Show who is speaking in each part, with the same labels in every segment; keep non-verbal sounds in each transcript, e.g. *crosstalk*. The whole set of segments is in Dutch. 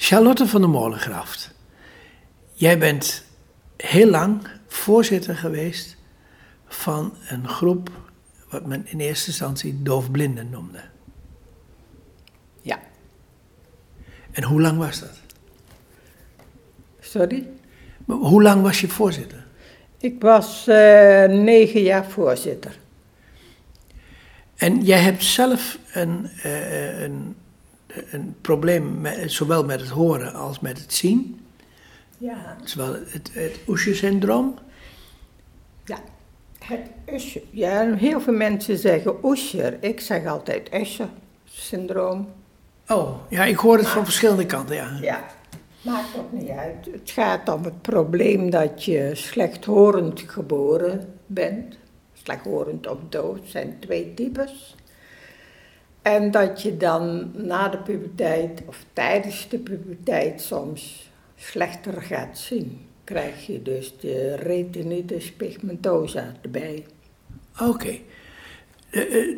Speaker 1: Charlotte van der Molengraft, jij bent heel lang voorzitter geweest van een groep wat men in eerste instantie doofblinden noemde.
Speaker 2: Ja.
Speaker 1: En hoe lang was dat?
Speaker 2: Sorry?
Speaker 1: Maar Hoe lang was je voorzitter?
Speaker 2: Ik was eh, negen jaar voorzitter.
Speaker 1: En jij hebt zelf een, eh, een, een probleem, met, zowel met het horen als met het zien.
Speaker 2: Ja.
Speaker 1: Zowel het, het Usher-syndroom.
Speaker 2: Ja. Het Usher. Ja, heel veel mensen zeggen Usher. Ik zeg altijd Usher-syndroom.
Speaker 1: Oh, ja, ik hoor het van verschillende kanten, ja.
Speaker 2: Ja. Maakt ook niet uit. Het gaat om het probleem dat je slechthorend geboren bent. Slechthorend of dood zijn twee types. En dat je dan na de puberteit of tijdens de puberteit soms slechter gaat zien. Krijg je dus de retinitis pigmentosa erbij.
Speaker 1: Oké. Eh, eh,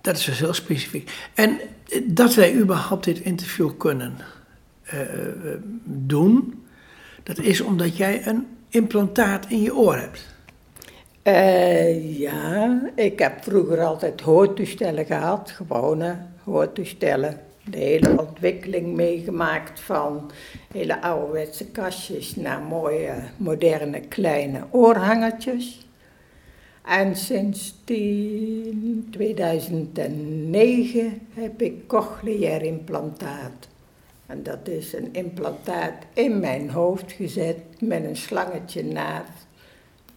Speaker 1: dat is dus heel specifiek. En eh, dat wij überhaupt dit interview kunnen doen, dat is omdat jij een implantaat in je oor hebt.
Speaker 2: Eh, ja, ik heb vroeger altijd hoortoestellen gehad, gewone hoortoestellen. De hele ontwikkeling meegemaakt van hele ouderwetse kastjes naar mooie, moderne, kleine oorhangertjes. En sinds die 2009 heb ik cochleair implantaat. En dat is een implantaat in mijn hoofd gezet met een slangetje naast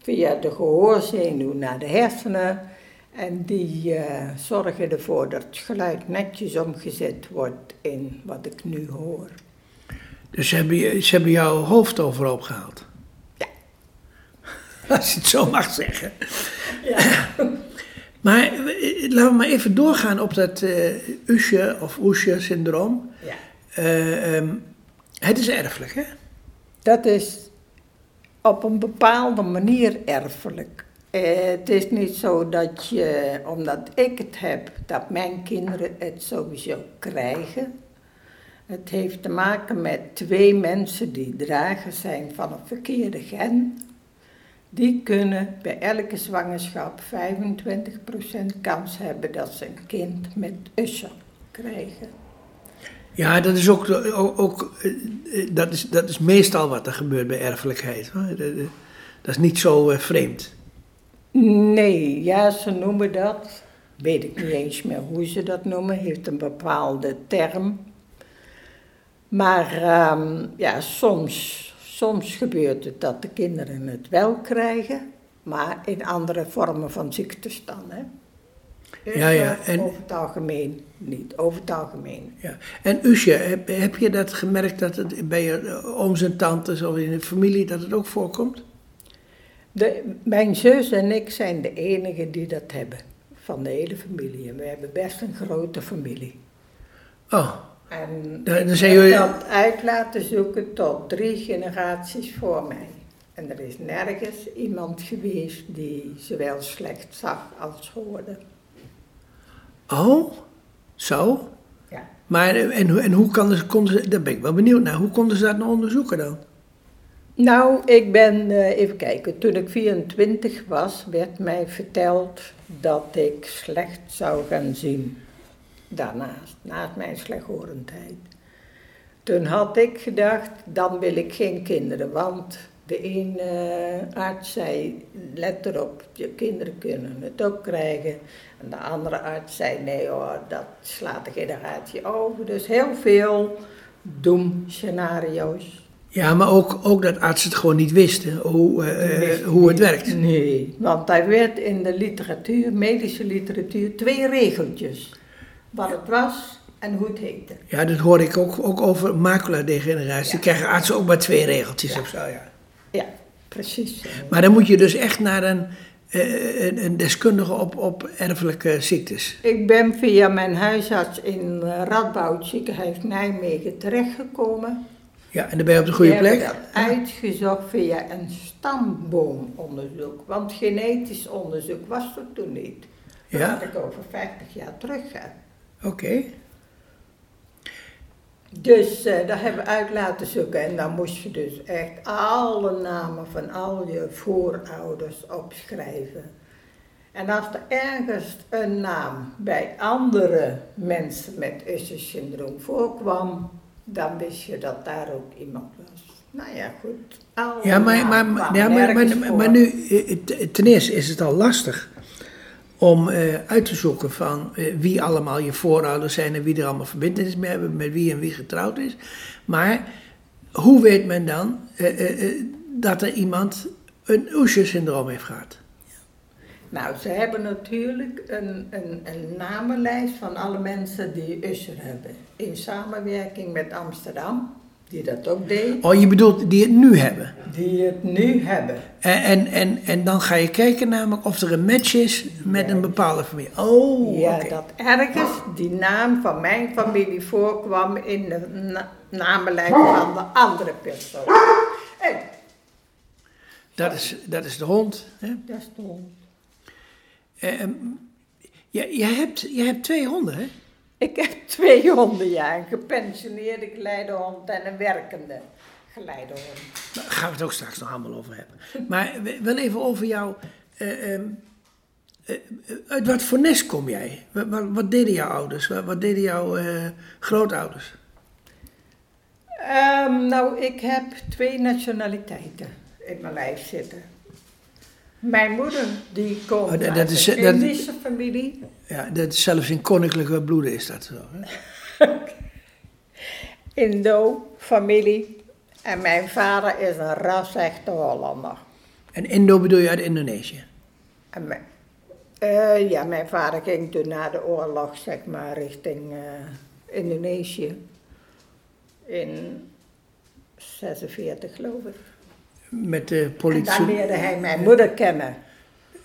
Speaker 2: via de gehoorzenuw naar de hersenen. En die eh, zorgen ervoor dat het geluid netjes omgezet wordt in wat ik nu hoor.
Speaker 1: Dus ze hebben, je- ze hebben jouw hoofd overhoop gehaald.
Speaker 2: Ja. *laughs*
Speaker 1: Als je het zo mag zeggen. *clears throat* Maar eh, laten we maar even doorgaan op dat eh Usher of Usher-syndroom.
Speaker 2: Ja.
Speaker 1: Eh, ehm, het is erfelijk, hè?
Speaker 2: Dat is op een bepaalde manier erfelijk. Eh, het is niet zo dat je, omdat ik het heb, dat mijn kinderen het sowieso krijgen. Het heeft te maken met twee mensen die dragers zijn van een verkeerde gen. Die kunnen bij elke zwangerschap 25% kans hebben dat ze een kind met Usher krijgen.
Speaker 1: Ja, dat is ook, ook, eh, dat is, dat is meestal wat er gebeurt bij erfelijkheid. eh, dat is niet zo eh, vreemd.
Speaker 2: Nee, ja, ze noemen dat. Weet ik niet eens meer hoe ze dat noemen. Heeft een bepaalde term. Maar ehm, ja, soms, soms gebeurt het dat de kinderen het wel krijgen. Maar in andere vormen van ziektes dan. Hè.
Speaker 1: Ja, ja,
Speaker 2: Dus,
Speaker 1: en-
Speaker 2: Over het algemeen niet. Over het algemeen.
Speaker 1: Ja. En Usher, heb, heb je dat gemerkt dat het bij je eh, ooms en tantes of in de familie dat het ook voorkomt?
Speaker 2: De, mijn zus en ik zijn de enigen die dat hebben. Van de hele familie. En we hebben best een grote familie.
Speaker 1: Oh,
Speaker 2: En
Speaker 1: Dan- dan
Speaker 2: ik
Speaker 1: zijn jullie-
Speaker 2: dat uit laten zoeken tot drie generaties voor mij. En er is nergens iemand geweest die zowel slecht zag als hoorde.
Speaker 1: Oh, zo?
Speaker 2: Ja.
Speaker 1: Maar en, hoe- en hoe kan konden ze, daar ben ik wel benieuwd naar, hoe konden ze dat nou onderzoeken dan?
Speaker 2: Nou, ik ben, eh, even kijken, toen ik 24 was, werd mij verteld dat ik slecht zou gaan zien. Daarnaast, naast mijn slechthorendheid. Toen had ik gedacht, dan wil ik geen kinderen, want de ene eh, arts zei, let erop, je kinderen kunnen het ook krijgen. En de andere arts zei, nee hoor, dat slaat de generatie over. Dus heel veel doemscenario's.
Speaker 1: Ja, maar ook, ook dat artsen het gewoon niet wisten hoe, eh, eh,
Speaker 2: Nee,
Speaker 1: hoe het
Speaker 2: nee,
Speaker 1: werkt.
Speaker 2: Nee, want daar werd in de literatuur, medische literatuur, twee regeltjes. Wat het was en hoe het heette.
Speaker 1: Ja, dat hoor ik ook, ook over maculadegeneratie. Die
Speaker 2: Ja.
Speaker 1: krijgen artsen ook maar twee regeltjes
Speaker 2: Ja.
Speaker 1: of zo, ja.
Speaker 2: Ja, precies.
Speaker 1: Maar dan moet je dus echt naar een, eh, een, een deskundige op, op erfelijke ziektes.
Speaker 2: Ik ben via mijn huisarts in Radboud ziekenhuis Nijmegen terechtgekomen.
Speaker 1: Ja, en dan ben je op de goede
Speaker 2: Die
Speaker 1: plek.
Speaker 2: uitgezocht via een stamboomonderzoek. Want genetisch onderzoek was er toen niet. Dat
Speaker 1: Ja.
Speaker 2: had ik over 50 jaar terug.
Speaker 1: Oké.
Speaker 2: Dus uh, dat hebben we uit laten zoeken en dan moest je dus echt alle namen van al je voorouders opschrijven. En als er ergens een naam bij andere mensen met Usher-syndroom voorkwam, dan wist je dat daar ook iemand was. Nou ja, goed.
Speaker 1: ja, maar, maar, ja, maar, maar, maar, nu, eh, ten eerste is het al lastig om uh, uit te zoeken van uh, wie allemaal je voorouders zijn en wie er allemaal verbindenis mee hebben, met wie en wie getrouwd is. Maar hoe weet men dan uh, dat er iemand een Usher-syndroom heeft gehad?
Speaker 2: Nou, ze hebben natuurlijk een, een, een namenlijst van alle mensen die Usher hebben. In samenwerking met Amsterdam, die dat ook deed.
Speaker 1: Oh, je bedoelt die het nu hebben?
Speaker 2: Die het nu hebben.
Speaker 1: En, en, en, en dan ga je kijken namelijk of er een match is met een bepaalde familie. Oh,
Speaker 2: Ja, dat ergens die naam van mijn familie voorkwam in de na namenlijst van de andere persoon. Hey.
Speaker 1: Dat is, dat is de hond. Hè?
Speaker 2: Dat is de hond.
Speaker 1: Uh, je, je, hebt, je hebt twee honden, hè?
Speaker 2: Ik heb *laughs* twee honden, ja. Een gepensioneerde geleidehond en een werkende geleidehond.
Speaker 1: Daar gaan we het ook straks nog allemaal over hebben. Maar wel even over jou. Uh, uh, uit wat voor nest kom jij? Wat, wat, wat deden jouw ouders? Wat, wat deden jouw grootouders?
Speaker 2: Um, nou, ik heb twee nationaliteiten in mijn lijf zitten. Mijn moeder, die komt oh, dat, uit is, een Indische familie.
Speaker 1: Ja, dat is zelfs in koninklijke bloeden is dat zo. *laughs*
Speaker 2: Indo-familie. En mijn vader is een ras-echte Hollander.
Speaker 1: En Indo bedoel je uit Indonesië?
Speaker 2: En mijn, uh, ja, mijn vader ging toen na de oorlog, zeg maar, richting uh, Indonesië. In 46, geloof ik
Speaker 1: met de politie.
Speaker 2: En daar leerde hij mijn moeder kennen.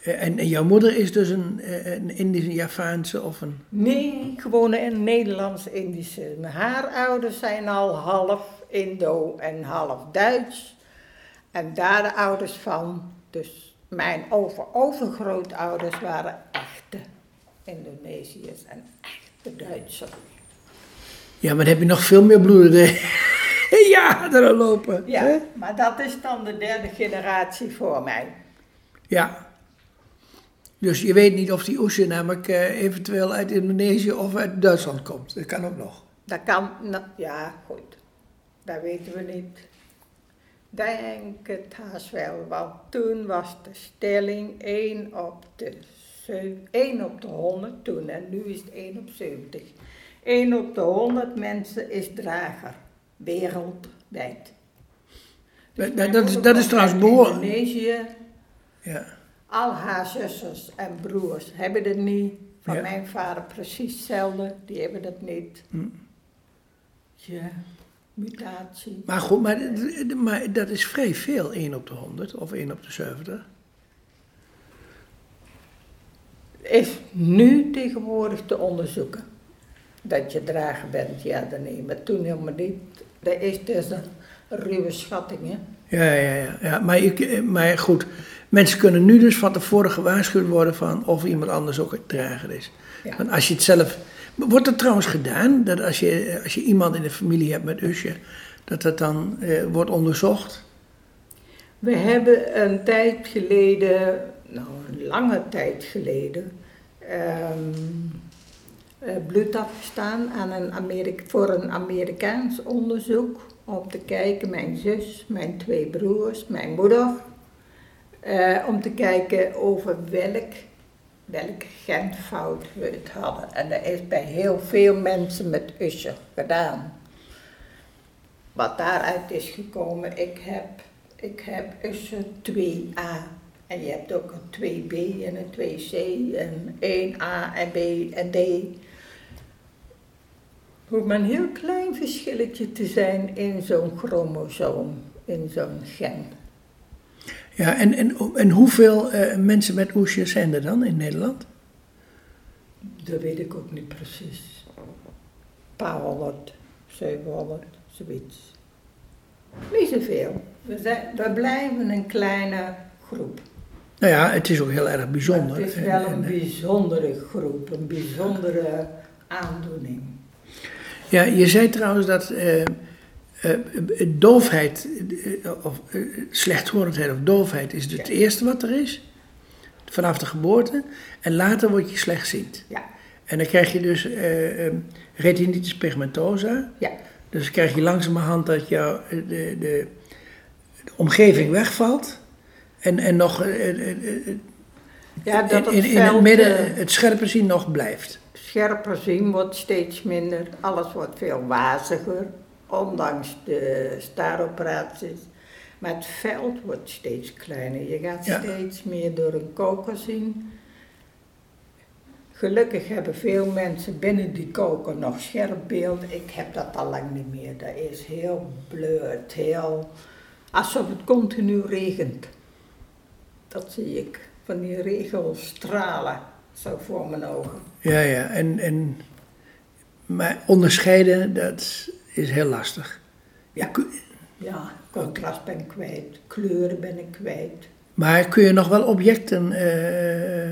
Speaker 1: En, en jouw moeder is dus een, een Indische, Javaanse of een...
Speaker 2: Nee, gewoon een Nederlands-Indische. Haar ouders zijn al half Indo en half Duits. En daar de ouders van. Dus mijn over-overgrootouders waren echte Indonesiërs en echte Duitsers.
Speaker 1: Ja, maar dan heb je nog veel meer bloeden. *laughs* *laughs* ja, er lopen.
Speaker 2: Ja, maar dat is dan de derde generatie voor mij.
Speaker 1: Ja. Dus je weet niet of die oesje namelijk uh, eventueel uit Indonesië of uit Duitsland komt. Dat kan ook nog.
Speaker 2: Dat kan, nou, ja, goed. Dat weten we niet. Denk het haast wel, want toen was de stelling 1 op de, 1 op de 100 toen en nu is het 1 op 70. 1 op de 100 mensen is drager wereldwijd.
Speaker 1: Dus dat, dat, is, dat is trouwens behoorlijk.
Speaker 2: Indonesië, ja. al haar zusters en broers hebben het niet. Van mijn vader precies hetzelfde, die hebben dat niet. Hm. Ja, mutatie.
Speaker 1: Maar goed, maar, maar dat is vrij veel, 1 op de 100 of 1 op de 70.
Speaker 2: Is nu tegenwoordig te onderzoeken. Dat je drager bent, ja dan nee. Maar toen helemaal niet. Dat is dus een ruwe schatting, hè?
Speaker 1: Ja, ja, ja. ja. Maar, ik, maar goed, mensen kunnen nu dus van tevoren gewaarschuwd worden van of iemand anders ook een drager is. Ja. Want als je het zelf... Wordt het trouwens gedaan, dat als je, als je iemand in de familie hebt met Usje, dat dat dan eh, wordt onderzocht?
Speaker 2: We hebben een tijd geleden, nou een lange tijd geleden, um, bloed afgestaan aan een Amerika voor een Amerikaans onderzoek. Om te kijken, mijn zus, mijn twee broers, mijn moeder. Uh, om te kijken over welk, welke genfout we het hadden. En dat is bij heel veel mensen met Usher gedaan. Wat daaruit is gekomen, ik heb, ik heb Usher 2A. En je hebt ook een 2B en een 2C en 1A en B en D hoeft maar een heel klein verschilletje te zijn in zo'n chromosoom, in zo'n gen.
Speaker 1: Ja, en, en, en hoeveel uh, mensen met oesjes zijn er dan in Nederland?
Speaker 2: Dat weet ik ook niet precies. Een paar honderd, 700, zoiets. Niet zoveel. We, zijn, we blijven een kleine groep.
Speaker 1: Nou ja, het is ook heel erg bijzonder.
Speaker 2: het is wel een bijzondere groep, een bijzondere aandoening.
Speaker 1: Ja, je zei trouwens dat eh, eh, doofheid, eh, of eh, slechthorendheid of doofheid is het eerste wat er is. Vanaf de geboorte. En later word je slechtziend.
Speaker 2: Ja,
Speaker 1: En dan krijg je dus eh, eh, retinitis pigmentosa.
Speaker 2: ja,
Speaker 1: Dus dan krijg je langzamerhand dat jouw, eh, de, de, de omgeving wegvalt. En, en nog eh, eh, eh, eh,
Speaker 2: ja dat
Speaker 1: in,
Speaker 2: het
Speaker 1: in, in het midden
Speaker 2: eh,
Speaker 1: het scherpe zien nog blijft.
Speaker 2: Scherper zien wordt steeds minder. Alles wordt veel waziger, ondanks de staaroperaties. Maar het veld wordt steeds kleiner. Je gaat
Speaker 1: Ja.
Speaker 2: steeds meer door een koker zien. Gelukkig hebben veel mensen binnen die koker nog scherp beeld. Ik heb dat al lang niet meer. Dat is heel blurred, heel... Alsof het continu regent. Dat zie ik. Van die regelstralen, zo voor mijn ogen.
Speaker 1: Ja, ja. En, en, maar onderscheiden, dat is heel lastig.
Speaker 2: Ja. Ja, contrast ben ik kwijt, kleuren ben ik kwijt.
Speaker 1: Maar kun je nog wel objecten eh,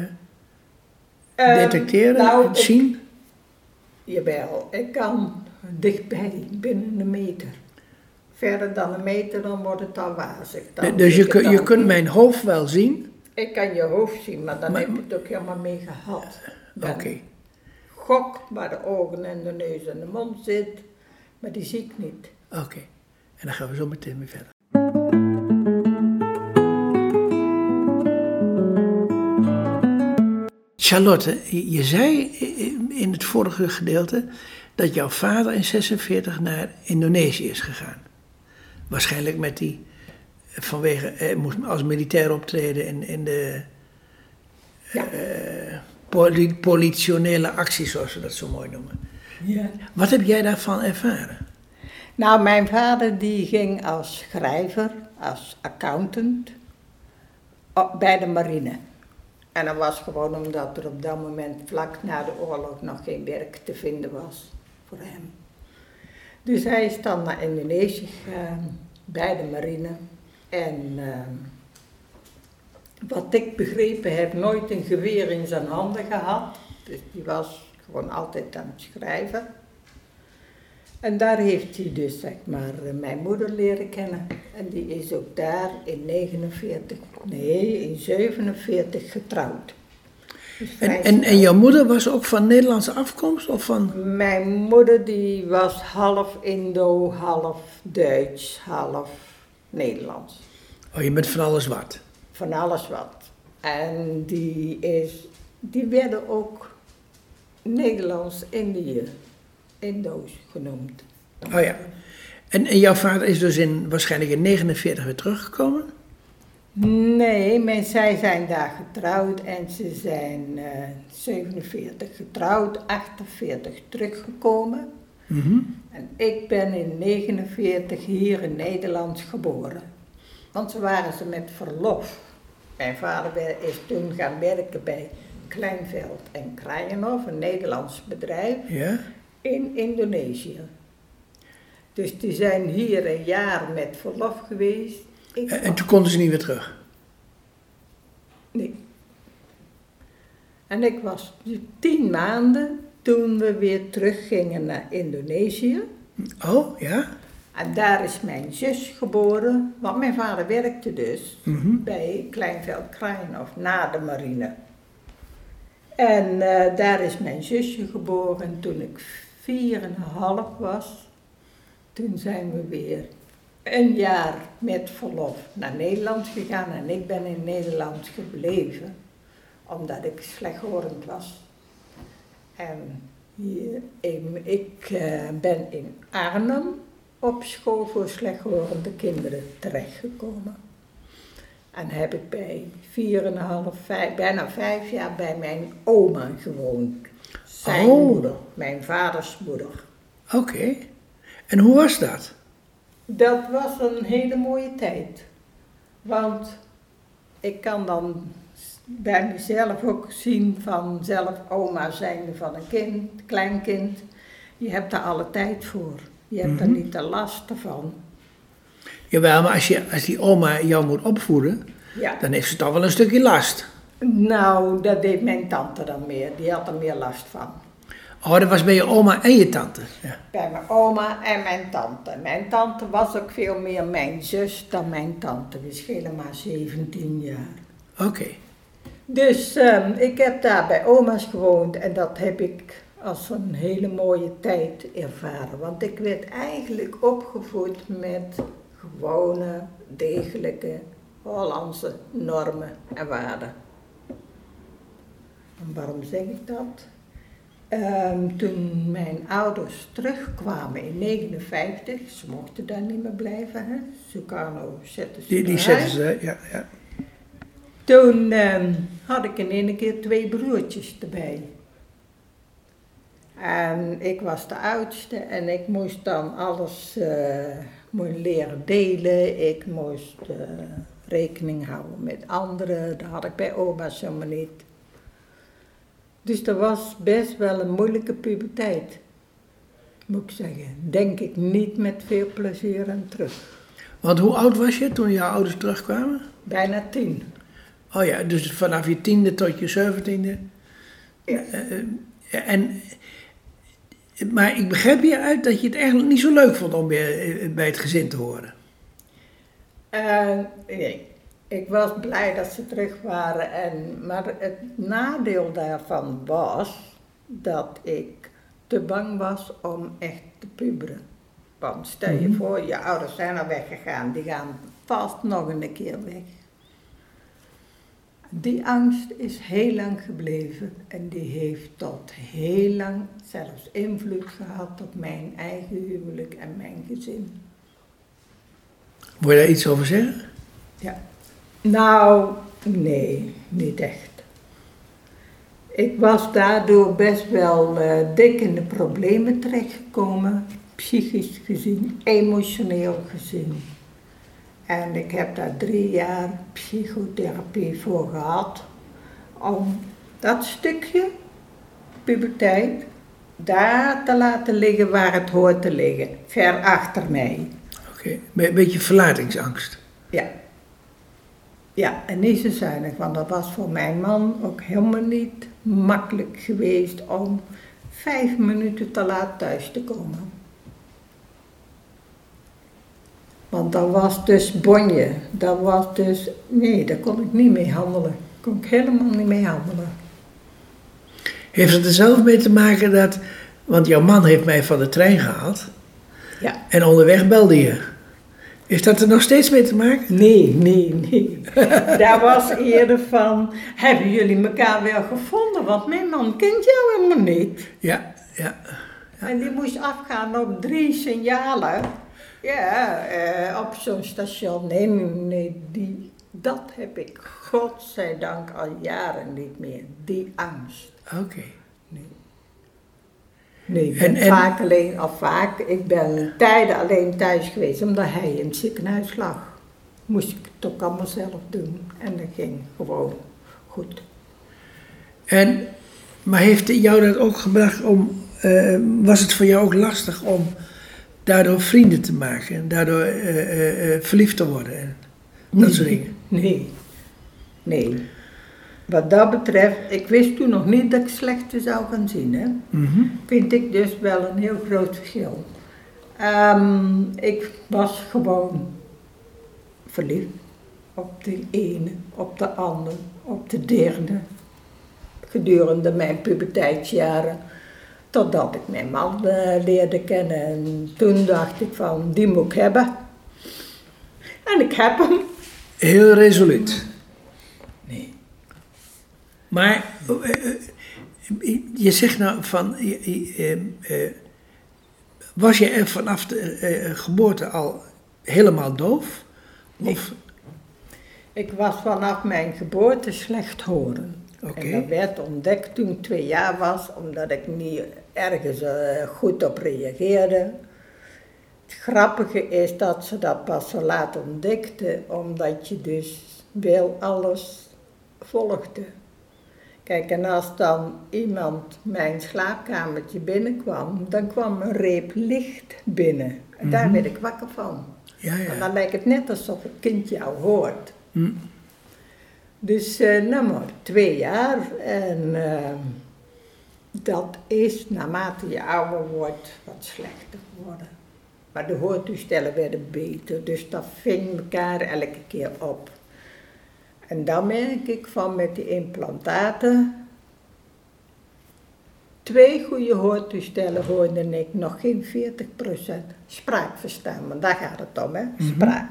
Speaker 2: Ehm,
Speaker 1: detecteren,
Speaker 2: nou, ik-
Speaker 1: zien?
Speaker 2: Jawel, ik kan dichtbij, binnen een meter. Verder dan een meter, dan wordt het al wazig. Dan
Speaker 1: dus je,
Speaker 2: ik
Speaker 1: kun- je kunt mijn hoofd wel zien.
Speaker 2: Ik kan je hoofd zien, maar dan
Speaker 1: Maar-
Speaker 2: heb je het ook helemaal mee gehad.
Speaker 1: Oké.
Speaker 2: Gok waar de ogen en de neus en de mond zit, maar die zie ik niet.
Speaker 1: Oké. En dan gaan we zo meteen weer verder. Charlotte, je zei in het vorige gedeelte dat jouw vader in 46 naar Indonesië is gegaan. Waarschijnlijk met die, vanwege, hij moest als militair optreden in, in de
Speaker 2: Ja.
Speaker 1: poli- politionele acties, zoals we dat zo mooi noemen.
Speaker 2: ja.
Speaker 1: Wat heb jij daarvan ervaren?
Speaker 2: Nou, mijn vader die ging als schrijver, als accountant, op- bij de marine. En dat was gewoon omdat er op dat moment vlak na de oorlog nog geen werk te vinden was voor hem. Dus hij is dan naar Indonesië gegaan, bij de marine. En ehm, wat ik begrepen heb, nooit een geweer in zijn handen gehad. Dus die was gewoon altijd aan het schrijven. En daar heeft hij dus zeg maar eh, mijn moeder leren kennen. En die is ook daar in 49, nee, in 47 getrouwd. Dus
Speaker 1: En, en, en jouw moeder was ook van Nederlandse afkomst? Of van...
Speaker 2: Mijn moeder die was half Indo, half Duits, half Nederlands.
Speaker 1: Oh, je bent van alles wat.
Speaker 2: Van alles wat. En die, is, die werden ook Nederlands-Indië, Indo's genoemd.
Speaker 1: Oh ja. En, en jouw vader is dus in, waarschijnlijk in 49 weer teruggekomen?
Speaker 2: Nee, men, zij zijn daar getrouwd en ze zijn eh 47 getrouwd, 48 teruggekomen.
Speaker 1: Mhm.
Speaker 2: En ik ben in 49 hier in Nederland geboren. Want ze waren ze met verlof. Mijn vader is toen gaan werken bij Kleinveld en Kraaienhof, een Nederlands bedrijf,
Speaker 1: Ja?
Speaker 2: in Indonesië. Dus die zijn hier een jaar met verlof geweest. Ik
Speaker 1: En, en toen konden ze niet weer terug?
Speaker 2: Nee. En ik was tien maanden toen we weer teruggingen naar Indonesië.
Speaker 1: Oh, ja?
Speaker 2: En daar is mijn zus geboren, want mijn vader werkte dus
Speaker 1: Mhm.
Speaker 2: bij Kleinveld Kraaienhof na de marine. En eh, daar is mijn zusje geboren toen ik vier en een half was. Toen zijn we weer een jaar met verlof naar Nederland gegaan en ik ben in Nederland gebleven, omdat ik slechthorend was. En hier, ik eh, ben in Arnhem op school voor slechthorende kinderen terechtgekomen. En heb ik bij 4,5, vijf, bijna vijf jaar bij mijn oma gewoond. Zijn
Speaker 1: Oh.
Speaker 2: moeder, mijn vaders moeder.
Speaker 1: Oké. En hoe was dat?
Speaker 2: Dat was een hele mooie tijd. Want ik kan dan bij mezelf ook zien van zelf oma zijnde van een kind, kleinkind. Je hebt daar alle tijd voor. Je hebt er
Speaker 1: Mhm.
Speaker 2: niet de last van.
Speaker 1: Jawel, maar als, je, als die oma jou moet opvoeden,
Speaker 2: Ja.
Speaker 1: dan heeft ze toch wel een stukje last.
Speaker 2: Nou, dat deed mijn tante dan meer. Die had er meer last van.
Speaker 1: Oh, dat was bij je oma en je tante. Ja.
Speaker 2: Bij mijn oma en mijn tante. Mijn tante was ook veel meer mijn zus dan mijn tante. We schelen maar 17 jaar.
Speaker 1: Oké.
Speaker 2: Dus ehm, ik heb daar bij oma's gewoond en dat heb ik als een hele mooie tijd ervaren. Want ik werd eigenlijk opgevoed met gewone, degelijke Hollandse normen en waarden. En waarom zeg ik dat? Ehm, toen mijn ouders terugkwamen in 59, ze mochten daar niet meer blijven, hè? Sukarno zette ze
Speaker 1: Die, die zetten ze, ja. ja.
Speaker 2: Toen ehm, had ik in één keer twee broertjes erbij. En ik was de oudste en ik moest dan alles moest leren delen. Ik moest eh, rekening houden met anderen. Dat had ik bij oma's helemaal niet. Dus dat was best wel een moeilijke puberteit. Moet ik zeggen. Denk ik niet met veel plezier aan terug.
Speaker 1: Want hoe oud was je toen jouw ouders terugkwamen?
Speaker 2: Bijna tien.
Speaker 1: Oh ja, dus vanaf je tiende tot je zeventiende.
Speaker 2: Ja.
Speaker 1: Eh, en, maar ik begrijp hieruit dat je het eigenlijk niet zo leuk vond om bij, eh, bij het gezin te horen.
Speaker 2: Eh, nee, ik was blij dat ze terug waren. En, maar het nadeel daarvan was dat ik te bang was om echt te puberen. Want stel je
Speaker 1: Mhm.
Speaker 2: voor, je ouders zijn al weggegaan, die gaan vast nog een keer weg. Die angst is heel lang gebleven en die heeft tot heel lang zelfs invloed gehad op mijn eigen huwelijk en mijn gezin.
Speaker 1: Wil je daar iets over zeggen?
Speaker 2: Ja. Nou, nee, niet echt. Ik was daardoor best wel eh, dik in de problemen terechtgekomen, psychisch gezien, emotioneel gezien. En ik heb daar drie jaar psychotherapie voor gehad, om dat stukje puberteit daar te laten liggen waar het hoort te liggen, ver achter mij.
Speaker 1: Oké, een beetje verlatingsangst.
Speaker 2: Ja. Ja, en niet zo zuinig, want dat was voor mijn man ook helemaal niet makkelijk geweest om vijf minuten te laat thuis te komen. Want dat was dus bonje, dat was dus, nee, daar kon ik niet mee handelen. Daar kon ik helemaal niet mee handelen.
Speaker 1: Heeft het er zelf mee te maken dat, want jouw man heeft mij van de trein gehaald
Speaker 2: Ja.
Speaker 1: en onderweg belde je. Heeft dat er nog steeds mee te maken?
Speaker 2: Nee, nee, nee. *laughs* Daar was eerder van, hebben jullie elkaar wel gevonden? Want mijn man kent jou helemaal niet.
Speaker 1: Ja, ja.
Speaker 2: En die moest afgaan op drie signalen. Ja, eh, op zo'n station. Nee, nee, die, dat heb ik godzijdank al jaren niet meer. Die angst.
Speaker 1: Oké.
Speaker 2: Nee, ik
Speaker 1: En-
Speaker 2: ben
Speaker 1: en-
Speaker 2: vaak alleen, of vaak, ik ben tijden alleen thuis geweest omdat hij in het ziekenhuis lag. Moest ik het ook allemaal zelf doen. En dat ging gewoon goed.
Speaker 1: En, maar heeft jou dat ook gebracht om, eh, was het voor jou ook lastig om daardoor vrienden te maken en daardoor eh, eh, eh, verliefd te worden en dat soort dingen?
Speaker 2: Nee, nee. Wat dat betreft, ik wist toen nog niet dat ik slechte zou gaan zien. Hè.
Speaker 1: Mhm.
Speaker 2: Vind ik dus wel een heel groot verschil. Ehm, ik was gewoon verliefd op de ene, op de ander, op de derde. Gedurende mijn puberteitsjaren. Totdat ik mijn man eh, leerde kennen. En toen dacht ik van, die moet ik hebben. En ik heb hem.
Speaker 1: Heel resoluut.
Speaker 2: Nee.
Speaker 1: Maar eh, eh, je zegt nou van, was je er vanaf de geboorte al helemaal doof? Of,
Speaker 2: Ik was vanaf mijn geboorte slecht horen. En dat werd ontdekt toen ik twee jaar was, omdat ik niet ergens eh, goed op reageerde. Het grappige is dat ze dat pas zo laat ontdekte, omdat je dus wel alles volgde. Kijk, en als dan iemand mijn slaapkamertje binnenkwam, dan kwam een reep licht binnen. En daar
Speaker 1: Mhm.
Speaker 2: werd ik wakker van.
Speaker 1: ja,
Speaker 2: En
Speaker 1: ja.
Speaker 2: dan lijkt het net alsof het kind jou hoort.
Speaker 1: Hm.
Speaker 2: Dus, nou maar, twee jaar. En eh, dat is naarmate je ouder wordt wat slechter geworden. Maar de hoortoestellen werden beter, dus dat ving elkaar elke keer op. En dan merk ik van met die implantaten. Twee goede hoortoestellen hoorde ik nog geen 40% spraak verstaan, want daar gaat het om, hè? spraak.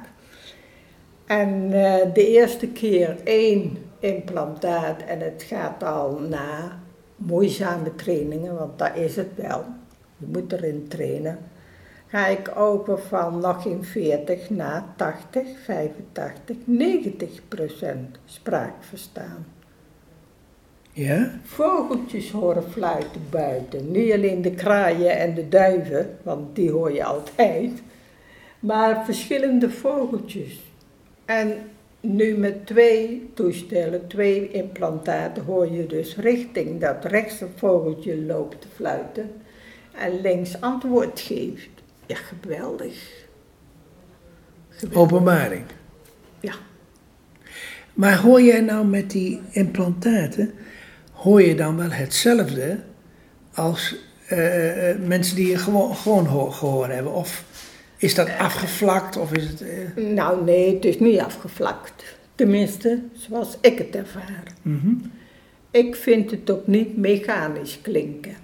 Speaker 2: En eh, de eerste keer één implantaat en het gaat al na moeizame trainingen, want dat is het wel. Je moet erin trainen. Ga ik over van nog geen 40 naar 80, 85, 90 procent spraak verstaan.
Speaker 1: Ja?
Speaker 2: Vogeltjes horen fluiten buiten. Niet alleen de kraaien en de duiven, want die hoor je altijd. Maar verschillende vogeltjes. En nu met twee toestellen, twee implantaten, hoor je dus richting dat rechts een vogeltje loopt te fluiten en links antwoord geeft. Ja, geweldig. geweldig.
Speaker 1: Openbaring.
Speaker 2: Ja.
Speaker 1: Maar hoor jij nou met die implantaten, hoor je dan wel hetzelfde als eh, eh, mensen die je gewoon, gewoon ho- gehoord hebben? Of is dat afgevlakt of is het... eh,
Speaker 2: Nou nee, het is niet afgevlakt. Tenminste, zoals ik het ervaar.
Speaker 1: mhm.
Speaker 2: Ik vind het ook niet mechanisch klinken.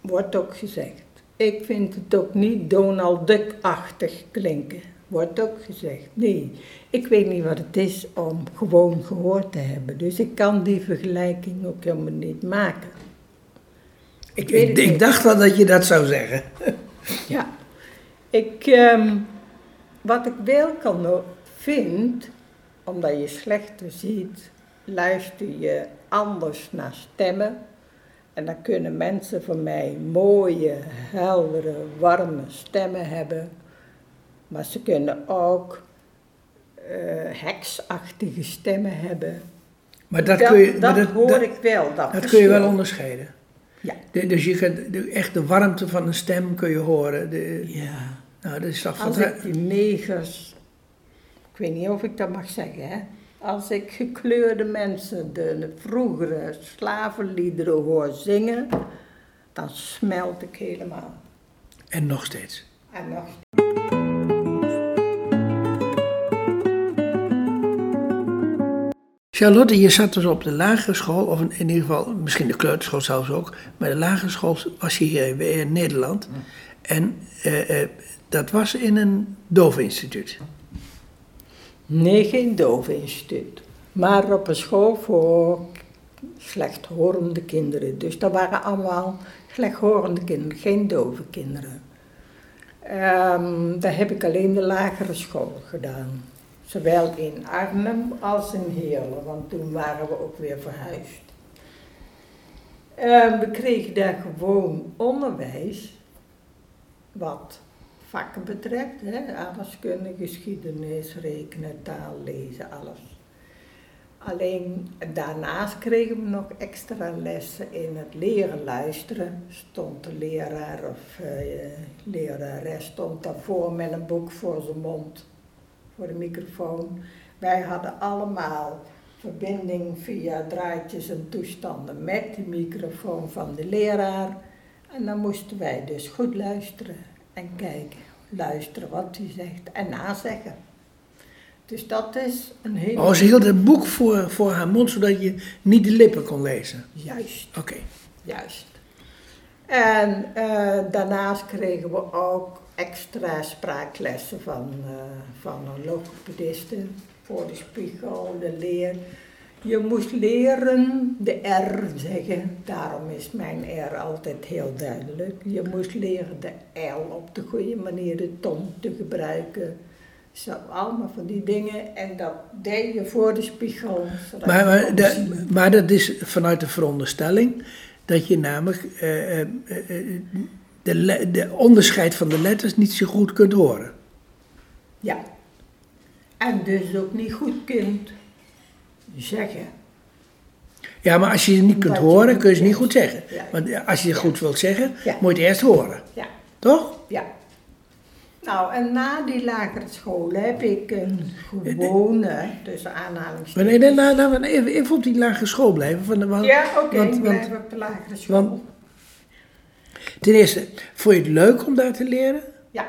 Speaker 2: Wordt ook gezegd. Ik vind het ook niet Donald Duck-achtig klinken. Wordt ook gezegd. Nee, ik weet niet wat het is om gewoon gehoord te hebben. Dus ik kan die vergelijking ook helemaal niet maken.
Speaker 1: Ik, ik, dacht wel dat je dat zou zeggen.
Speaker 2: Ja. Ik, ehm, wat ik wel kan vind, omdat je slechter ziet, luister je anders naar stemmen. En dan kunnen mensen van mij mooie, heldere, warme stemmen hebben. Maar ze kunnen ook eh, heksachtige stemmen hebben.
Speaker 1: Maar dat, kun je, maar
Speaker 2: dat
Speaker 1: dat,
Speaker 2: hoor
Speaker 1: dat,
Speaker 2: ik wel. Dat,
Speaker 1: dat kun je wel onderscheiden.
Speaker 2: Ja.
Speaker 1: De- dus je kunt de, echt de warmte van een stem kun je horen. De,
Speaker 2: ja.
Speaker 1: Nou, dat is toch
Speaker 2: Als ik die negers, ik weet niet of ik dat mag zeggen, hè? als ik gekleurde mensen de vroegere slavenliederen hoor zingen, dan smelt ik helemaal.
Speaker 1: En nog steeds.
Speaker 2: En nog
Speaker 1: Charlotte, je zat dus op de lagere school, of in ieder geval, misschien de kleuterschool zelfs ook, maar de lagere school was je hier in- in Nederland. En eh, eh, dat was in een doofinstituut.
Speaker 2: Nee, geen doveninstituut. Maar op een school voor slechthorende kinderen. Dus dat waren allemaal slechthorende kinderen, geen dove kinderen. Ehm daar heb ik alleen de lagere school gedaan. Zowel in Arnhem als in Heerlen, want toen waren we ook weer verhuisd. Ehm, we kregen daar gewoon onderwijs, wat vakken betreft, hè, aardrijkskunde, geschiedenis, rekenen, taal, lezen, alles. Alleen daarnaast kregen we nog extra lessen in het leren luisteren. Stond de leraar of eh, lerares stond daarvoor met een boek voor zijn mond, voor de microfoon. Wij hadden allemaal verbinding via draadjes en toestanden met die microfoon van de leraar. En dan moesten wij dus goed luisteren en kijken, luisteren wat hij zegt en nazeggen. Dus dat is een hele...
Speaker 1: Oh, ze hield een boek voor, voor haar mond, zodat je niet de lippen kon lezen.
Speaker 2: Juist.
Speaker 1: Oké.
Speaker 2: Juist. En eh, daarnaast kregen we ook extra spraaklessen van, eh, van een logopediste voor de spiegel, de leer. Je moest leren de R zeggen, daarom is mijn R altijd heel duidelijk. Je moest leren de L op de goede manier, de tong te gebruiken. Zo, allemaal van die dingen. En dat deed je voor de spiegel.
Speaker 1: Maar, maar, dat is vanuit de veronderstelling dat je namelijk de, le- de onderscheid van de letters niet zo goed kunt horen.
Speaker 2: Ja. En dus ook niet goed kunt zeggen.
Speaker 1: Ja, maar als je ze niet kunt horen, kun je ze niet goed zeggen.
Speaker 2: Ja.
Speaker 1: Want als je het goed wilt zeggen,
Speaker 2: Ja.
Speaker 1: moet je het eerst horen.
Speaker 2: Ja,
Speaker 1: Toch?
Speaker 2: ja. Nou, en na die lagere school heb ik een gewone, tussen aanhalingstekens...
Speaker 1: Maar nee, nee, nou, nou, even, even op die lagere school blijven. Van de, want,
Speaker 2: Ja, oké,
Speaker 1: want-
Speaker 2: ik
Speaker 1: want-
Speaker 2: blijf op de lagere school.
Speaker 1: want- Ten eerste, vond je het leuk om daar te leren?
Speaker 2: ja,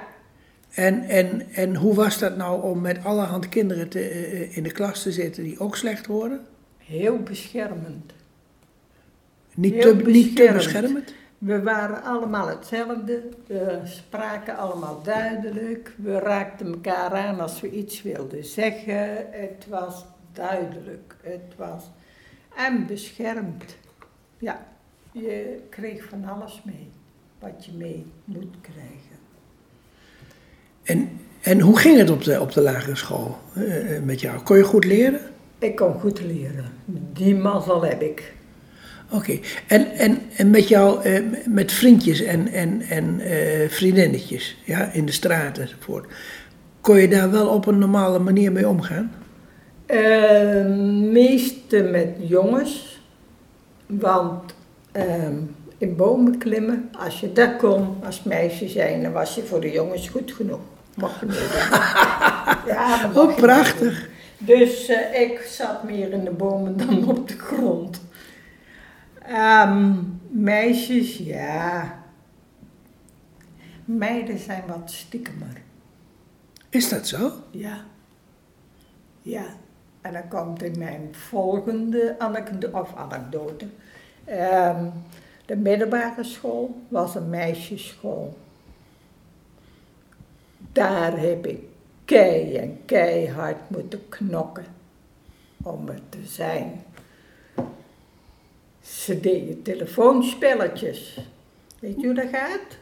Speaker 1: En, en, en hoe was dat nou om met allerhand kinderen te, eh, in de klas te zitten die ook slecht horen?
Speaker 2: heel beschermend.
Speaker 1: Niet,
Speaker 2: Heel
Speaker 1: te, niet te
Speaker 2: beschermend? We waren allemaal hetzelfde, we spraken allemaal duidelijk, we raakten elkaar aan als we iets wilden zeggen. Het was duidelijk, het was en beschermd. Ja, je kreeg van alles mee wat je mee moet krijgen.
Speaker 1: En, en hoe ging het op de, op de lagere school eh, eh, met jou? Kon je goed leren?
Speaker 2: Ik kon goed leren, die mazzel heb ik.
Speaker 1: Oké. En, en, en met jou, eh, met vriendjes en, en, en eh, vriendinnetjes ja, in de straat enzovoort. Kon je daar wel op een normale manier mee omgaan?
Speaker 2: Eh, meeste met jongens, want ehm, in bomen klimmen, als je dat kon als meisje zijn, dan was je voor de jongens goed genoeg. Mocht je meedoen. *laughs* ja,
Speaker 1: Oh, prachtig.
Speaker 2: Dus eh, ik zat meer in de bomen dan *laughs* op de grond. Ehm, meisjes, ja. Meiden zijn wat stiekemer.
Speaker 1: Is dat zo?
Speaker 2: Ja. Ja. En dan komt in mijn volgende anekdote, of anekdote. Ehm, de middelbare school was een meisjesschool. Daar heb ik kei en keihard moeten knokken om er te zijn. Ze deden telefoonspelletjes. Weet je hoe dat gaat?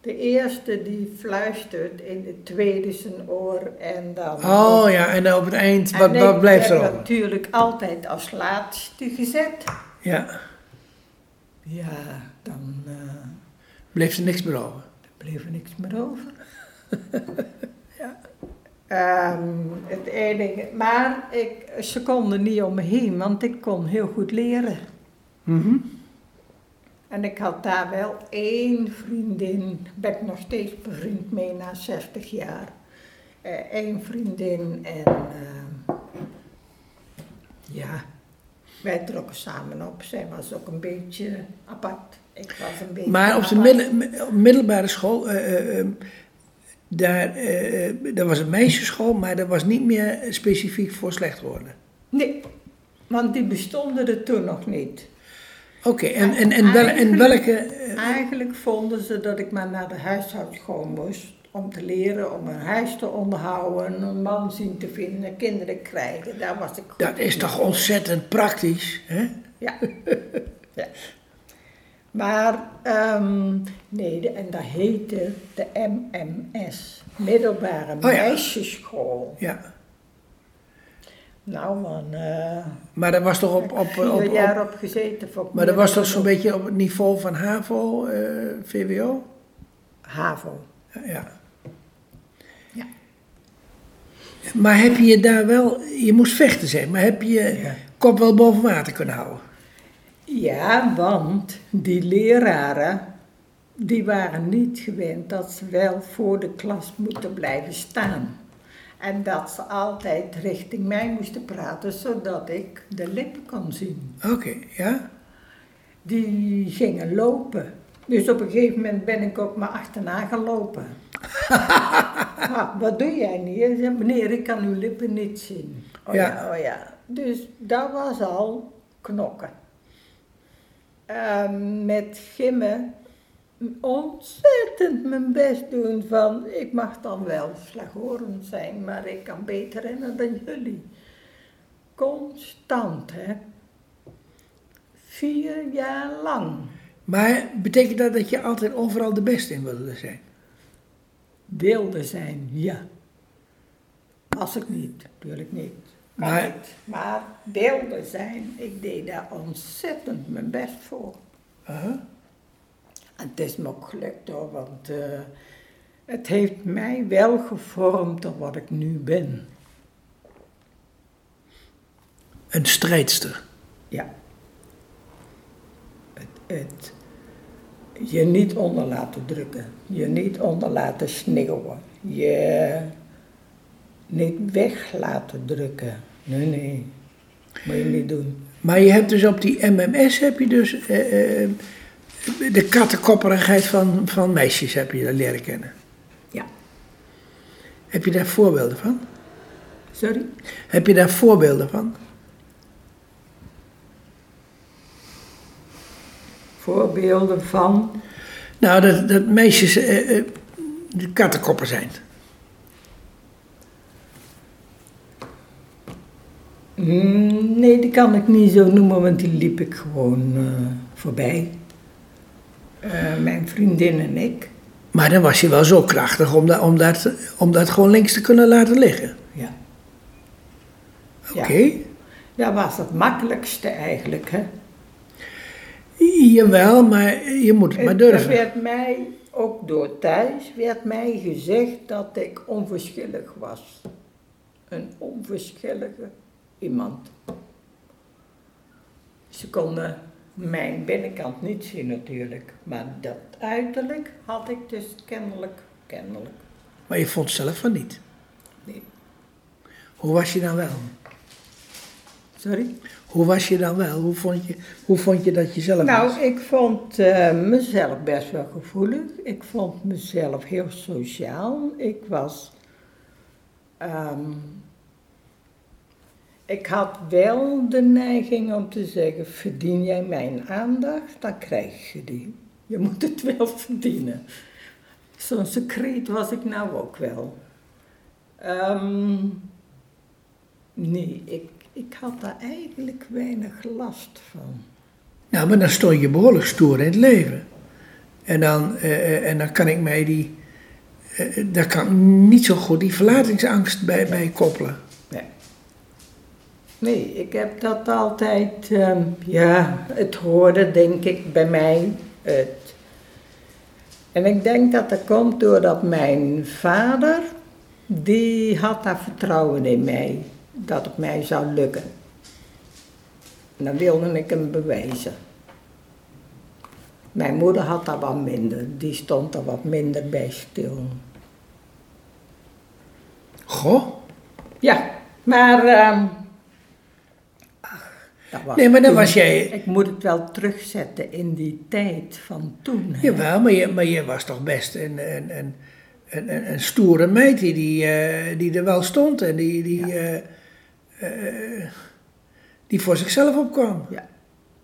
Speaker 2: De eerste die fluistert in de tweede zijn oor en dan...
Speaker 1: Oh ja, en op het eind, wat, wat
Speaker 2: ik
Speaker 1: blijft er over?
Speaker 2: natuurlijk altijd als laatste gezet.
Speaker 1: Ja,
Speaker 2: Ja, dan eh,
Speaker 1: bleef er niks meer over.
Speaker 2: er bleef er niks meer over. *laughs* ja. Ehm, het enige, maar ik, ze konden niet om me heen, want ik kon heel goed leren.
Speaker 1: Mhm.
Speaker 2: En ik had daar wel één vriendin, ben ik nog steeds bevriend mee na 60 jaar. Eén vriendin en ehm, ja, wij trokken samen op. Zij was ook een beetje apart. Ik was een beetje
Speaker 1: Maar op de
Speaker 2: apart.
Speaker 1: midden- op middelbare school, eh, eh, eh, daar, eh, eh, was een meisjesschool, maar dat was niet meer specifiek voor slecht worden.
Speaker 2: Nee, want die bestonden er toen nog niet.
Speaker 1: Oké, en, en, en, wel, en welke... eh,
Speaker 2: Eigenlijk vonden ze dat ik maar naar de huishoudschool moest om te leren, om een huis te onderhouden, een man zien te vinden, kinderen krijgen. Daar was ik goed
Speaker 1: dat is toch ontzettend praktisch, hè?
Speaker 2: Ja. *laughs* ja. Maar, ehm, nee, de- en dat heette de MMS, Middelbare
Speaker 1: Oh ja.
Speaker 2: Meisjesschool.
Speaker 1: Ja.
Speaker 2: Nou man, eh
Speaker 1: Maar dat was toch op... op, op, op-
Speaker 2: jaar op gezeten. voor
Speaker 1: maar dat was toch zo'n beetje op het niveau van HAVO, eh, VWO?
Speaker 2: HAVO.
Speaker 1: Ja, Ja.
Speaker 2: Ja.
Speaker 1: Maar heb je je daar wel... Je moest vechten zijn, maar heb je je
Speaker 2: Ja.
Speaker 1: kop wel boven water kunnen houden?
Speaker 2: Ja, want die leraren, die waren niet gewend dat ze wel voor de klas moeten blijven staan. En dat ze altijd richting mij moesten praten, zodat ik de lippen kon zien.
Speaker 1: Oké, ja?
Speaker 2: Die gingen lopen. Dus op een gegeven moment ben ik ook maar achterna gelopen. *laughs* ah, wat doe jij niet? Hij zei, meneer, ik kan uw lippen niet zien. Oh ja,
Speaker 1: Ja.
Speaker 2: oh ja. Dus dat was al knokken. Ehm, met gimmen ontzettend mijn best doen van, ik mag dan wel slechthorend zijn, maar ik kan beter rennen dan jullie. Constant, hè. Vier jaar lang.
Speaker 1: Maar betekent dat dat je altijd overal de beste in wilde zijn?
Speaker 2: Wilde zijn, ja. Was ik niet, natuurlijk niet. Kan
Speaker 1: Maar-.
Speaker 2: Maar wilde zijn, ik deed daar ontzettend mijn best voor.
Speaker 1: Aha.
Speaker 2: En het is me ook gelukt hoor, want eh, het heeft mij wel gevormd tot wat ik nu ben.
Speaker 1: Een strijdster.
Speaker 2: Ja. Het, het je niet onder laten drukken. Je niet onder laten sneeuwen. Je niet weg laten drukken. Nee, nee. Moet je niet doen.
Speaker 1: Maar je hebt dus op die MMS heb je dus eh, eh, de kattenkopperigheid van, van meisjes heb je leren kennen.
Speaker 2: Ja.
Speaker 1: Heb je daar voorbeelden van?
Speaker 2: Sorry?
Speaker 1: Heb je daar voorbeelden van?
Speaker 2: Voorbeelden van.
Speaker 1: Nou, dat, dat meisjes eh, eh, de kattenkoppen zijn.
Speaker 2: Nee, die kan ik niet zo noemen, want die liep ik gewoon eh, voorbij. Eh, mijn vriendin en ik.
Speaker 1: Maar dan was je wel zo krachtig om dat, om dat, om dat gewoon links te kunnen laten liggen.
Speaker 2: Ja.
Speaker 1: Oké.
Speaker 2: Ja. Dat was het makkelijkste eigenlijk, hè.
Speaker 1: Jawel, maar je moet het maar
Speaker 2: Er
Speaker 1: durven.
Speaker 2: werd mij, ook door thuis, werd mij gezegd dat ik onverschillig was. Een onverschillige iemand. Ze konden mijn binnenkant niet zien natuurlijk, maar dat uiterlijk had ik dus kennelijk, kennelijk.
Speaker 1: Maar je vond zelf van niet.
Speaker 2: Nee.
Speaker 1: Hoe was je dan wel?
Speaker 2: Sorry?
Speaker 1: Hoe was je dan wel? Hoe vond je, hoe vond je dat je zelf was?
Speaker 2: Nou, ik vond eh, mezelf best wel gevoelig. Ik vond mezelf heel sociaal. Ik was. ehm, ik had wel de neiging om te zeggen: verdien jij mijn aandacht, dan krijg je die. Je moet het wel verdienen. Zo'n secreet was ik nou ook wel. Ehm, nee, ik, ik had daar eigenlijk weinig last van.
Speaker 1: Nou, maar dan stond je behoorlijk stoer in het leven. En dan, eh, eh, en dan kan ik mij die. eh, daar kan niet zo goed die verlatingsangst bij, bij koppelen.
Speaker 2: Nee. Ik heb dat altijd, ehm, ja, het hoorde denk ik bij mij. Het. En ik denk dat dat komt doordat mijn vader, die had daar vertrouwen in mij, dat het mij zou lukken. En dan wilde ik hem bewijzen. Mijn moeder had daar wat minder, die stond er wat minder bij stil.
Speaker 1: Goh.
Speaker 2: Ja, maar. ehm,
Speaker 1: Nee, maar dan
Speaker 2: toen.
Speaker 1: was jij-
Speaker 2: Ik moet het wel terugzetten in die tijd van toen. hè.
Speaker 1: Jawel, maar je, maar je was toch best een, een, een, een, een, stoere meid die, die, eh, die er wel stond en die, die, eh, eh, die voor zichzelf opkwam.
Speaker 2: Ja,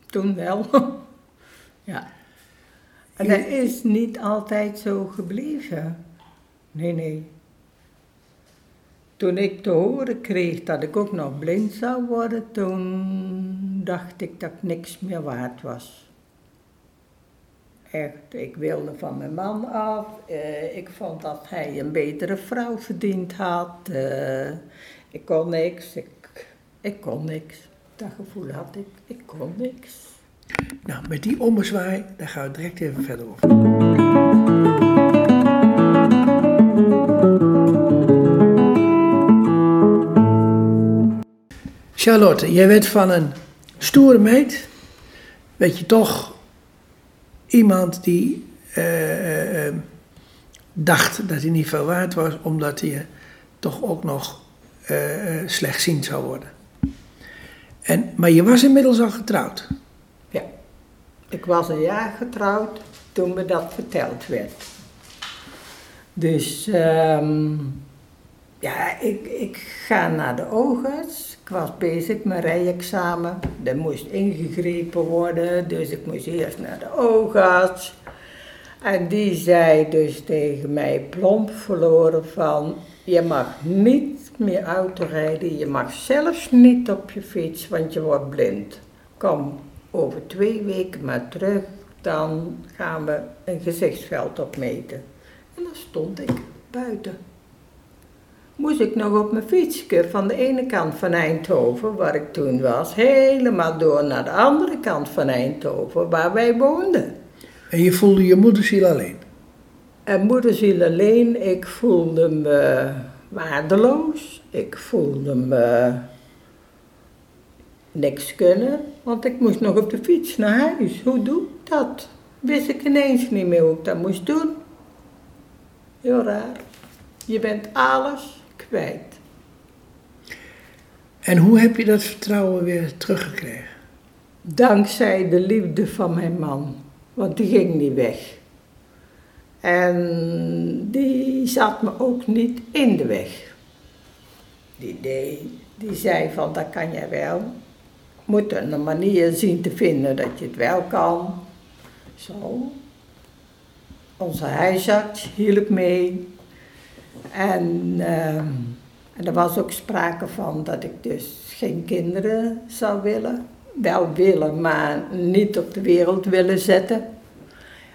Speaker 2: toen wel. *laughs* ja. En dat is niet altijd zo gebleven. Nee, nee. Toen ik te horen kreeg dat ik ook nog blind zou worden, toen dacht ik dat ik niks meer waard was. Echt, ik wilde van mijn man af. eh, ik vond dat hij een betere vrouw verdiend had. eh, ik kon niks. Ik, kon niks. Dat gevoel had ik. Ik kon niks.
Speaker 1: Nou, met die ommezwaai, daar gaan we direct even verder over. Charlotte, jij werd van een stoere meid, weet je toch iemand die eh, eh, eh, dacht dat hij niet veel waard was, omdat hij toch ook nog eh, slechtziend zou worden. En, maar je was inmiddels al getrouwd.
Speaker 2: Ja. Ik was een jaar getrouwd toen me dat verteld werd. Dus ehm, ja, ik, ik ga naar de oogarts. Ik was bezig met rijexamen. Er moest ingegrepen worden, dus ik moest eerst naar de oogarts. En die zei dus tegen mij plomp verloren van... Je mag niet meer auto rijden, je mag zelfs niet op je fiets, want je wordt blind. Kom over twee weken maar terug, dan gaan we een gezichtsveld opmeten. En dan stond ik buiten. Moest ik nog op mijn fietsje van de ene kant van Eindhoven, waar ik toen was, helemaal door naar de andere kant van Eindhoven, waar wij woonden.
Speaker 1: En je voelde je moederziel alleen.
Speaker 2: En moederziel alleen, ik voelde me waardeloos. Ik voelde me niks kunnen, want ik moest nog op de fiets naar huis. Hoe doe ik dat? wist ik ineens niet meer hoe ik dat moest doen. Heel raar. Je bent alles kwijt.
Speaker 1: En hoe heb je dat vertrouwen weer teruggekregen?
Speaker 2: Dankzij de liefde van mijn man. Want die ging niet weg. En die zat me ook niet in de weg. Die, deed, die zei van dat kan jij wel. Moet een manier zien te vinden dat je het wel kan. Zo. Onze huisarts hielp mee. En, ehm, en er was ook sprake van dat ik dus geen kinderen zou willen. Wel willen, maar niet op de wereld willen zetten.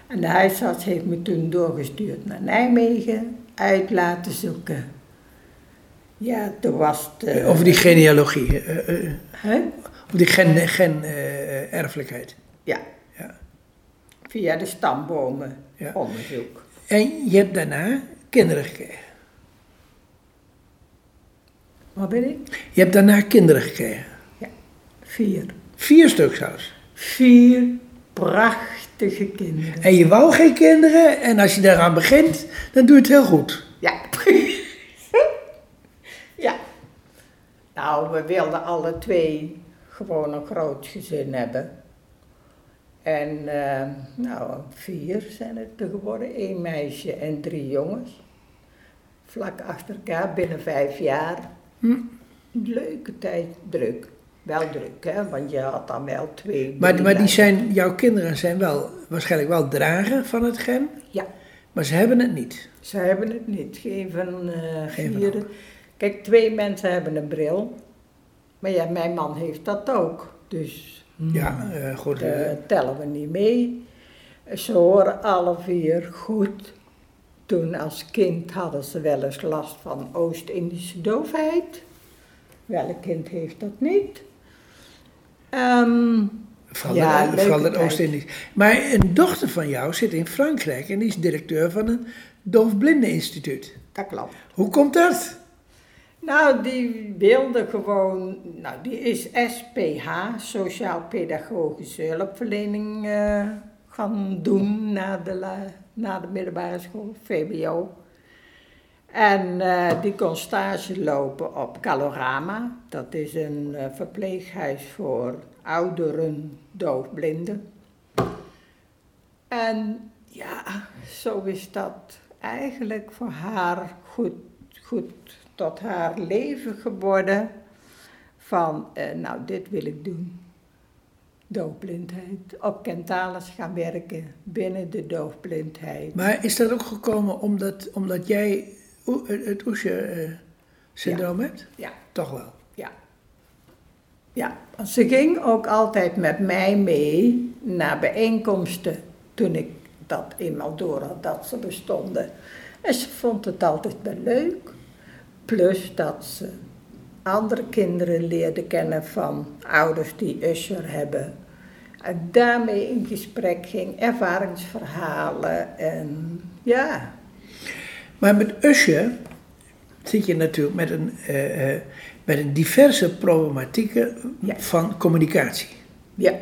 Speaker 2: En de huisarts heeft me toen doorgestuurd naar Nijmegen, uit laten zoeken. Ja, toen was het... eh,
Speaker 1: Over die genealogie,
Speaker 2: hè?
Speaker 1: over die gen, gen erfelijkheid.
Speaker 2: Ja,
Speaker 1: Ja.
Speaker 2: via de stambomen
Speaker 1: Ja.
Speaker 2: onderzoek.
Speaker 1: En je hebt daarna kinderen gekregen.
Speaker 2: Wat ben ik?
Speaker 1: Je hebt daarna kinderen gekregen.
Speaker 2: Ja, vier.
Speaker 1: Vier stuk zelfs.
Speaker 2: Vier prachtige kinderen.
Speaker 1: En je wou geen kinderen en als je daaraan begint, dan doe je het heel goed.
Speaker 2: Ja. *laughs* ja. Nou, we wilden alle twee gewoon een groot gezin hebben. En eh, nou, vier zijn het er geworden. Eén meisje en drie jongens. Vlak achter elkaar, binnen vijf jaar.
Speaker 1: Hm.
Speaker 2: Leuke tijd, druk. Wel druk, hè, want je had dan wel twee.
Speaker 1: Maar, maar die zijn, jouw kinderen zijn wel waarschijnlijk wel drager van het gen,
Speaker 2: Ja,
Speaker 1: maar ze hebben het niet.
Speaker 2: ze hebben het niet. Geen van vieren. Kijk, twee mensen hebben een bril. Maar ja, mijn man heeft dat ook. Dus
Speaker 1: Ja, eh, goed. eh,
Speaker 2: tellen we niet mee. Ze horen alle vier goed. Toen als kind hadden ze wel eens last van Oost-Indische doofheid. Welk kind heeft dat niet? Ehm,
Speaker 1: vooral
Speaker 2: ja,
Speaker 1: in- in. Oost-Indisch. Maar een dochter van jou zit in Frankrijk en die is directeur van een doofblindeninstituut.
Speaker 2: dat klopt.
Speaker 1: Hoe komt dat?
Speaker 2: Nou, die wilde gewoon, nou die is SPH, Sociaal-Pedagogische Hulpverlening, eh, doen na de, na de middelbare school, VBO. En eh, die kon stage lopen op Calorama, dat is een eh, verpleeghuis voor ouderen doofblinden. En ja, zo is dat eigenlijk voor haar goed, goed tot haar leven geworden. Van, eh, nou, dit wil ik doen. Doofblindheid. Op Kentalis gaan werken binnen de doofblindheid.
Speaker 1: Maar is dat ook gekomen omdat, omdat jij het- Oesje-syndroom hebt?
Speaker 2: Ja,
Speaker 1: Toch wel.
Speaker 2: ja. Ja, ze ging ook altijd met mij mee naar bijeenkomsten toen ik dat eenmaal door had dat ze bestonden. En ze vond het altijd wel leuk. Plus dat ze andere kinderen leerde kennen van ouders die Usher hebben. En daarmee in gesprek ging, ervaringsverhalen en ja,
Speaker 1: Maar met Usje zit je natuurlijk met een, eh, eh, met een diverse problematieken
Speaker 2: Ja.
Speaker 1: van communicatie.
Speaker 2: ja,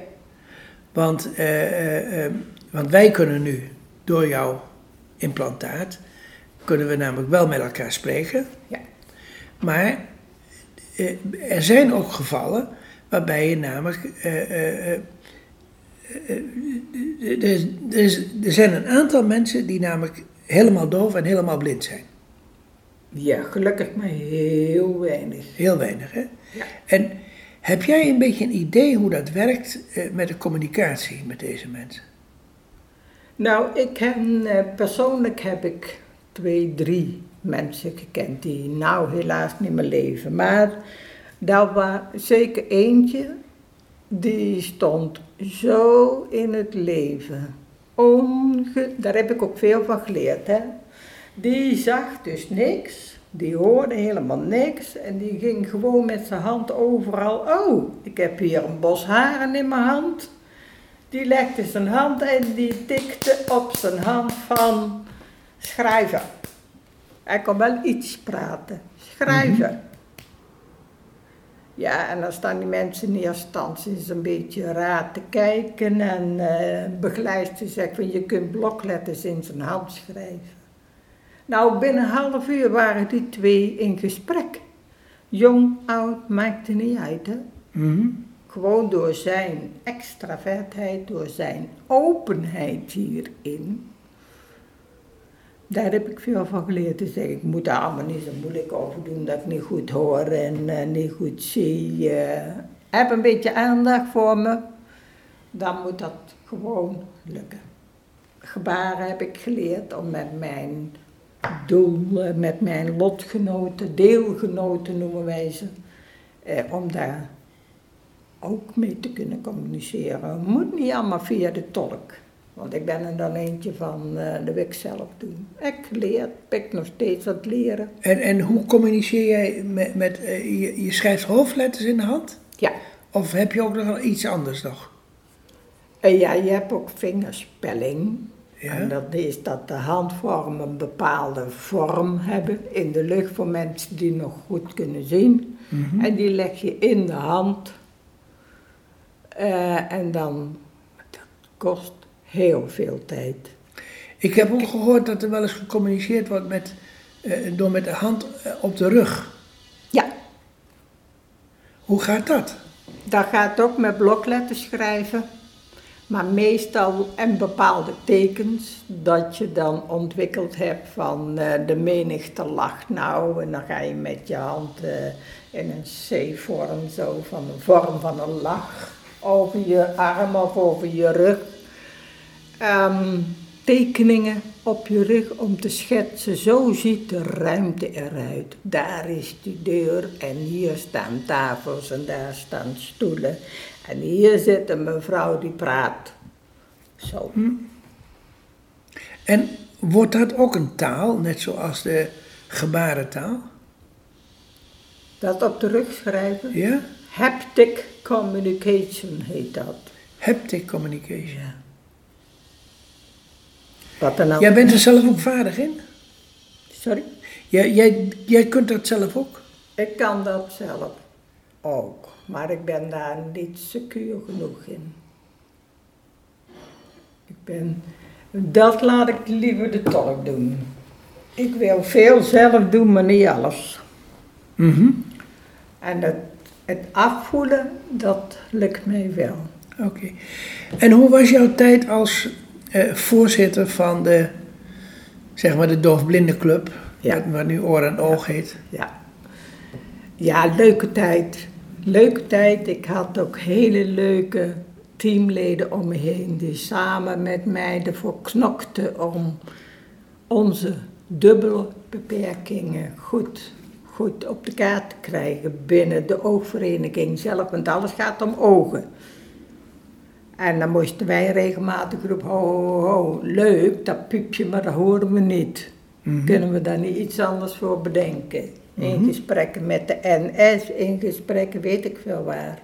Speaker 1: Want, eh, want wij kunnen nu door jouw implantaat, kunnen we namelijk wel met elkaar spreken.
Speaker 2: ja,
Speaker 1: Maar er zijn ook gevallen waarbij je namelijk. eh, eh, eh, eh, er, zijn een aantal mensen die namelijk helemaal doof en helemaal blind zijn.
Speaker 2: ja, gelukkig maar heel weinig.
Speaker 1: Heel weinig, hè?
Speaker 2: Ja.
Speaker 1: En heb jij een beetje een idee hoe dat werkt eh, met de communicatie met deze mensen?
Speaker 2: Nou, ik eh, persoonlijk heb ik twee, drie mensen gekend die nou helaas niet meer leven. Maar daar was zeker eentje, die stond zo in het leven. Onge Daar heb ik ook veel van geleerd. Hè? Die zag dus niks, die hoorde helemaal niks en die ging gewoon met zijn hand overal. Oh, ik heb hier een bos haren in mijn hand. Die legde zijn hand en die tikte op zijn hand van schrijven. Hij kon wel iets praten. Schrijven. Ja, en dan staan die mensen in eerste instantie eens een beetje raar te kijken en eh begeleidster zegt van je kunt blokletters in zijn hand schrijven. Nou, binnen een half uur waren die twee in gesprek. Jong, oud, maakte niet uit, hè.
Speaker 1: Mhm.
Speaker 2: Gewoon door zijn extravertheid, door zijn openheid hierin. Daar heb ik veel van geleerd zeggen. Ik moet daar allemaal niet zo moeilijk over doen dat ik niet goed hoor en eh, niet goed zie. eh. heb een beetje aandacht voor me, dan moet dat gewoon lukken. Gebaren heb ik geleerd om met mijn doel, eh, met mijn lotgenoten, deelgenoten noemen wij ze, om daar ook mee te kunnen communiceren. Moet niet allemaal via de tolk. Want ik ben er dan eentje van, eh dat wil ik zelf doen. Ik leer, ik nog steeds aan het leren.
Speaker 1: En, en hoe communiceer jij met, met eh, je, je schrijft hoofdletters in de hand?
Speaker 2: Ja.
Speaker 1: Of heb je ook nog iets anders nog?
Speaker 2: En ja, je hebt ook vingerspelling.
Speaker 1: Ja.
Speaker 2: En dat is dat de handvormen een bepaalde vorm hebben in de lucht voor mensen die nog goed kunnen zien.
Speaker 1: Mhm.
Speaker 2: En die leg je in de hand. Eh, en dan, dat kost heel veel tijd.
Speaker 1: Ik heb ook gehoord dat er wel eens gecommuniceerd wordt met, eh, door met de hand eh, op de rug.
Speaker 2: Ja,
Speaker 1: Hoe gaat dat?
Speaker 2: dat gaat ook met blokletters schrijven. Maar meestal en bepaalde tekens dat je dan ontwikkeld hebt van eh, de menigte lacht nou. En dan ga je met je hand in een C-vorm zo van een vorm van een lach over je arm of over je rug. Ehm, tekeningen op je rug om te schetsen. Zo ziet de ruimte eruit. Daar is die deur en hier staan tafels en daar staan stoelen. En hier zit een mevrouw die praat. Zo.
Speaker 1: En wordt dat ook een taal, net zoals de gebarentaal?
Speaker 2: Dat op de rug schrijven.
Speaker 1: Ja?
Speaker 2: Haptic communication heet dat.
Speaker 1: Haptic communication.
Speaker 2: Wat er nou...
Speaker 1: Jij bent er zelf ook vaardig in?
Speaker 2: Sorry?
Speaker 1: Jij, jij, jij kunt dat zelf ook?
Speaker 2: Ik kan dat zelf ook. Maar ik ben daar niet secuur genoeg in. Ik ben... Dat laat ik liever de tolk doen. Ik wil veel zelf doen, maar niet alles.
Speaker 1: Mhm.
Speaker 2: En het, het afvoelen, dat lukt mij wel.
Speaker 1: Oké. En hoe was jouw tijd als eh, voorzitter van de, zeg maar, de Doofblindenclub,
Speaker 2: Ja.
Speaker 1: wat, nu Oor en Oog heet?
Speaker 2: Ja. Ja, leuke tijd. Leuke tijd. Ik had ook hele leuke teamleden om me heen die samen met mij ervoor knokten om onze dubbele beperkingen goed, goed op de kaart te krijgen binnen de oogvereniging zelf, want alles gaat om ogen. En dan moesten wij regelmatig roepen, ho, ho, ho, leuk, dat piepje, maar dat horen we niet. Kunnen we daar niet iets anders voor bedenken? In gesprekken met de NS, in gesprekken weet ik veel waar.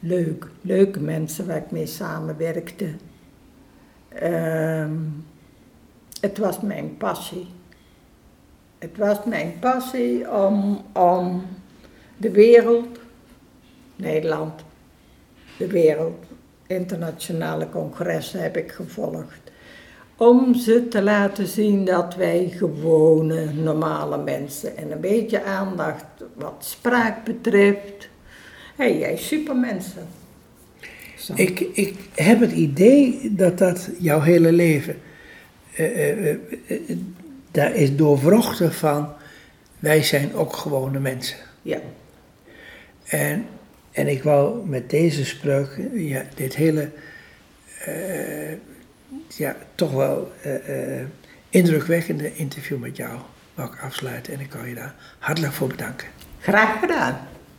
Speaker 2: Leuk, leuke mensen waar ik mee samenwerkte. Ehm, het was mijn passie. Het was mijn passie om, om de wereld, Nederland, de wereld, internationale congressen heb ik gevolgd. Om ze te laten zien dat wij gewone, normale mensen en een beetje aandacht wat spraak betreft. Hé, hey, jij supermensen. Zo.
Speaker 1: Ik, ik heb het idee dat dat jouw hele leven, eh, eh, eh, daar is doorwrochten van, wij zijn ook gewone mensen.
Speaker 2: Ja,
Speaker 1: En, en ik wou met deze spreuk, ja, dit hele, eh, ja, toch wel eh, eh, indrukwekkende interview met jou, wou afsluiten. En ik kan je daar hartelijk voor bedanken.
Speaker 2: graag gedaan.